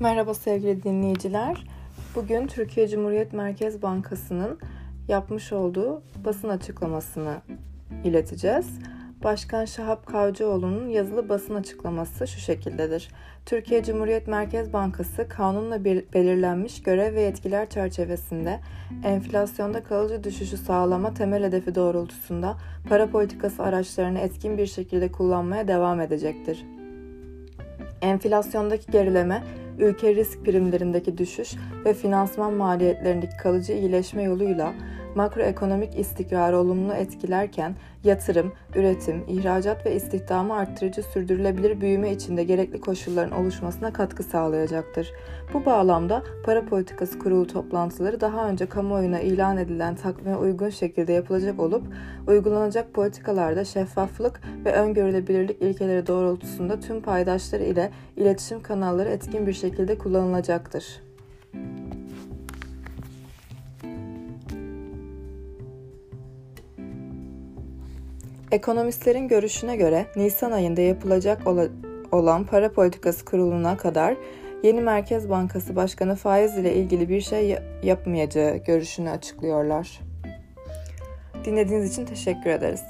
Merhaba sevgili dinleyiciler. Bugün Türkiye Cumhuriyet Merkez Bankası'nın yapmış olduğu basın açıklamasını ileteceğiz. Başkan Şahap Kavcıoğlu'nun yazılı basın açıklaması şu şekildedir. Türkiye Cumhuriyet Merkez Bankası kanunla belirlenmiş görev ve yetkiler çerçevesinde enflasyonda kalıcı düşüşü sağlama temel hedefi doğrultusunda para politikası araçlarını etkin bir şekilde kullanmaya devam edecektir. Enflasyondaki gerileme ülke risk primlerindeki düşüş ve finansman maliyetlerindeki kalıcı iyileşme yoluyla makroekonomik istikrarı olumlu etkilerken yatırım, üretim, ihracat ve istihdamı arttırıcı sürdürülebilir büyüme içinde gerekli koşulların oluşmasına katkı sağlayacaktır. Bu bağlamda para politikası kurulu toplantıları daha önce kamuoyuna ilan edilen takvime uygun şekilde yapılacak olup uygulanacak politikalarda şeffaflık ve öngörülebilirlik ilkeleri doğrultusunda tüm paydaşları ile iletişim kanalları etkin bir şekilde kullanılacaktır. Ekonomistlerin görüşüne göre Nisan ayında yapılacak olan para politikası kuruluna kadar yeni Merkez Bankası Başkanı faiz ile ilgili bir şey yapmayacağı görüşünü açıklıyorlar. Dinlediğiniz için teşekkür ederiz.